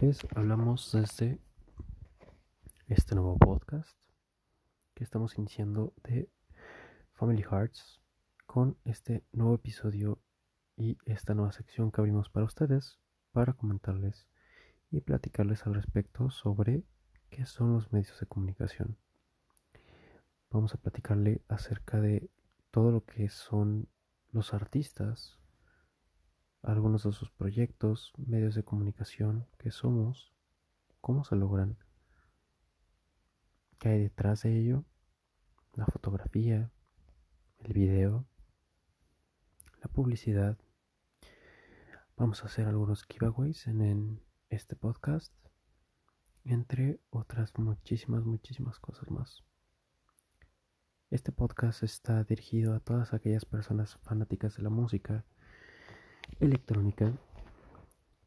Les hablamos desde este nuevo podcast que estamos iniciando de Family Hearts con este nuevo episodio y esta nueva sección que abrimos para ustedes para comentarles y platicarles al respecto sobre qué son los medios de comunicación. Vamos a platicarle acerca de todo lo que son los artistas, algunos de sus proyectos, medios de comunicación, qué somos, cómo se logran, qué hay detrás de ello, la fotografía, el video, la publicidad. Vamos a hacer algunos giveaways en, en este podcast, entre otras muchísimas, muchísimas cosas más. Este podcast está dirigido a todas aquellas personas fanáticas de la música electrónica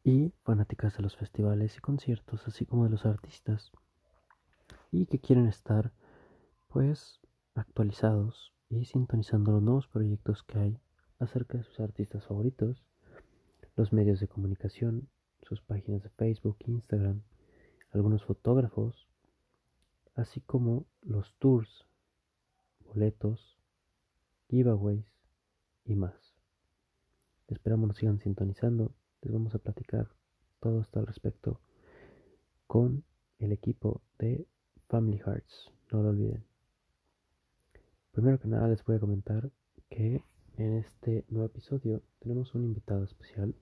y fanáticas de los festivales y conciertos, así como de los artistas, y que quieren estar pues actualizados y sintonizando los nuevos proyectos que hay acerca de sus artistas favoritos, los medios de comunicación, sus páginas de Facebook, Instagram, algunos fotógrafos, así como los tours, boletos, giveaways y más. Esperamos nos sigan sintonizando. Les vamos a platicar todo esto al respecto con el equipo de Family Hearts. No lo olviden. Primero que nada les voy a comentar que en este nuevo episodio tenemos un invitado especial,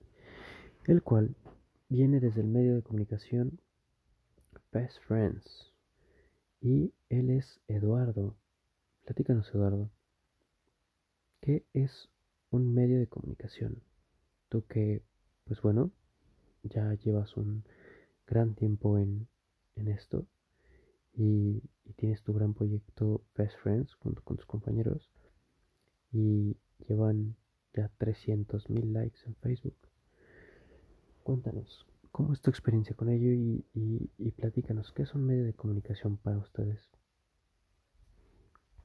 el cual viene desde el medio de comunicación Best Friends. Y él es Eduardo. Platícanos, Eduardo. ¿Qué es un medio de comunicación. Tú que, pues bueno, ya llevas un gran tiempo en, esto y, tienes tu gran proyecto Best Friends junto con tus compañeros y llevan ya 300 mil likes en Facebook. Cuéntanos, ¿cómo es tu experiencia con ello y, y, y platícanos qué es un medio de comunicación para ustedes?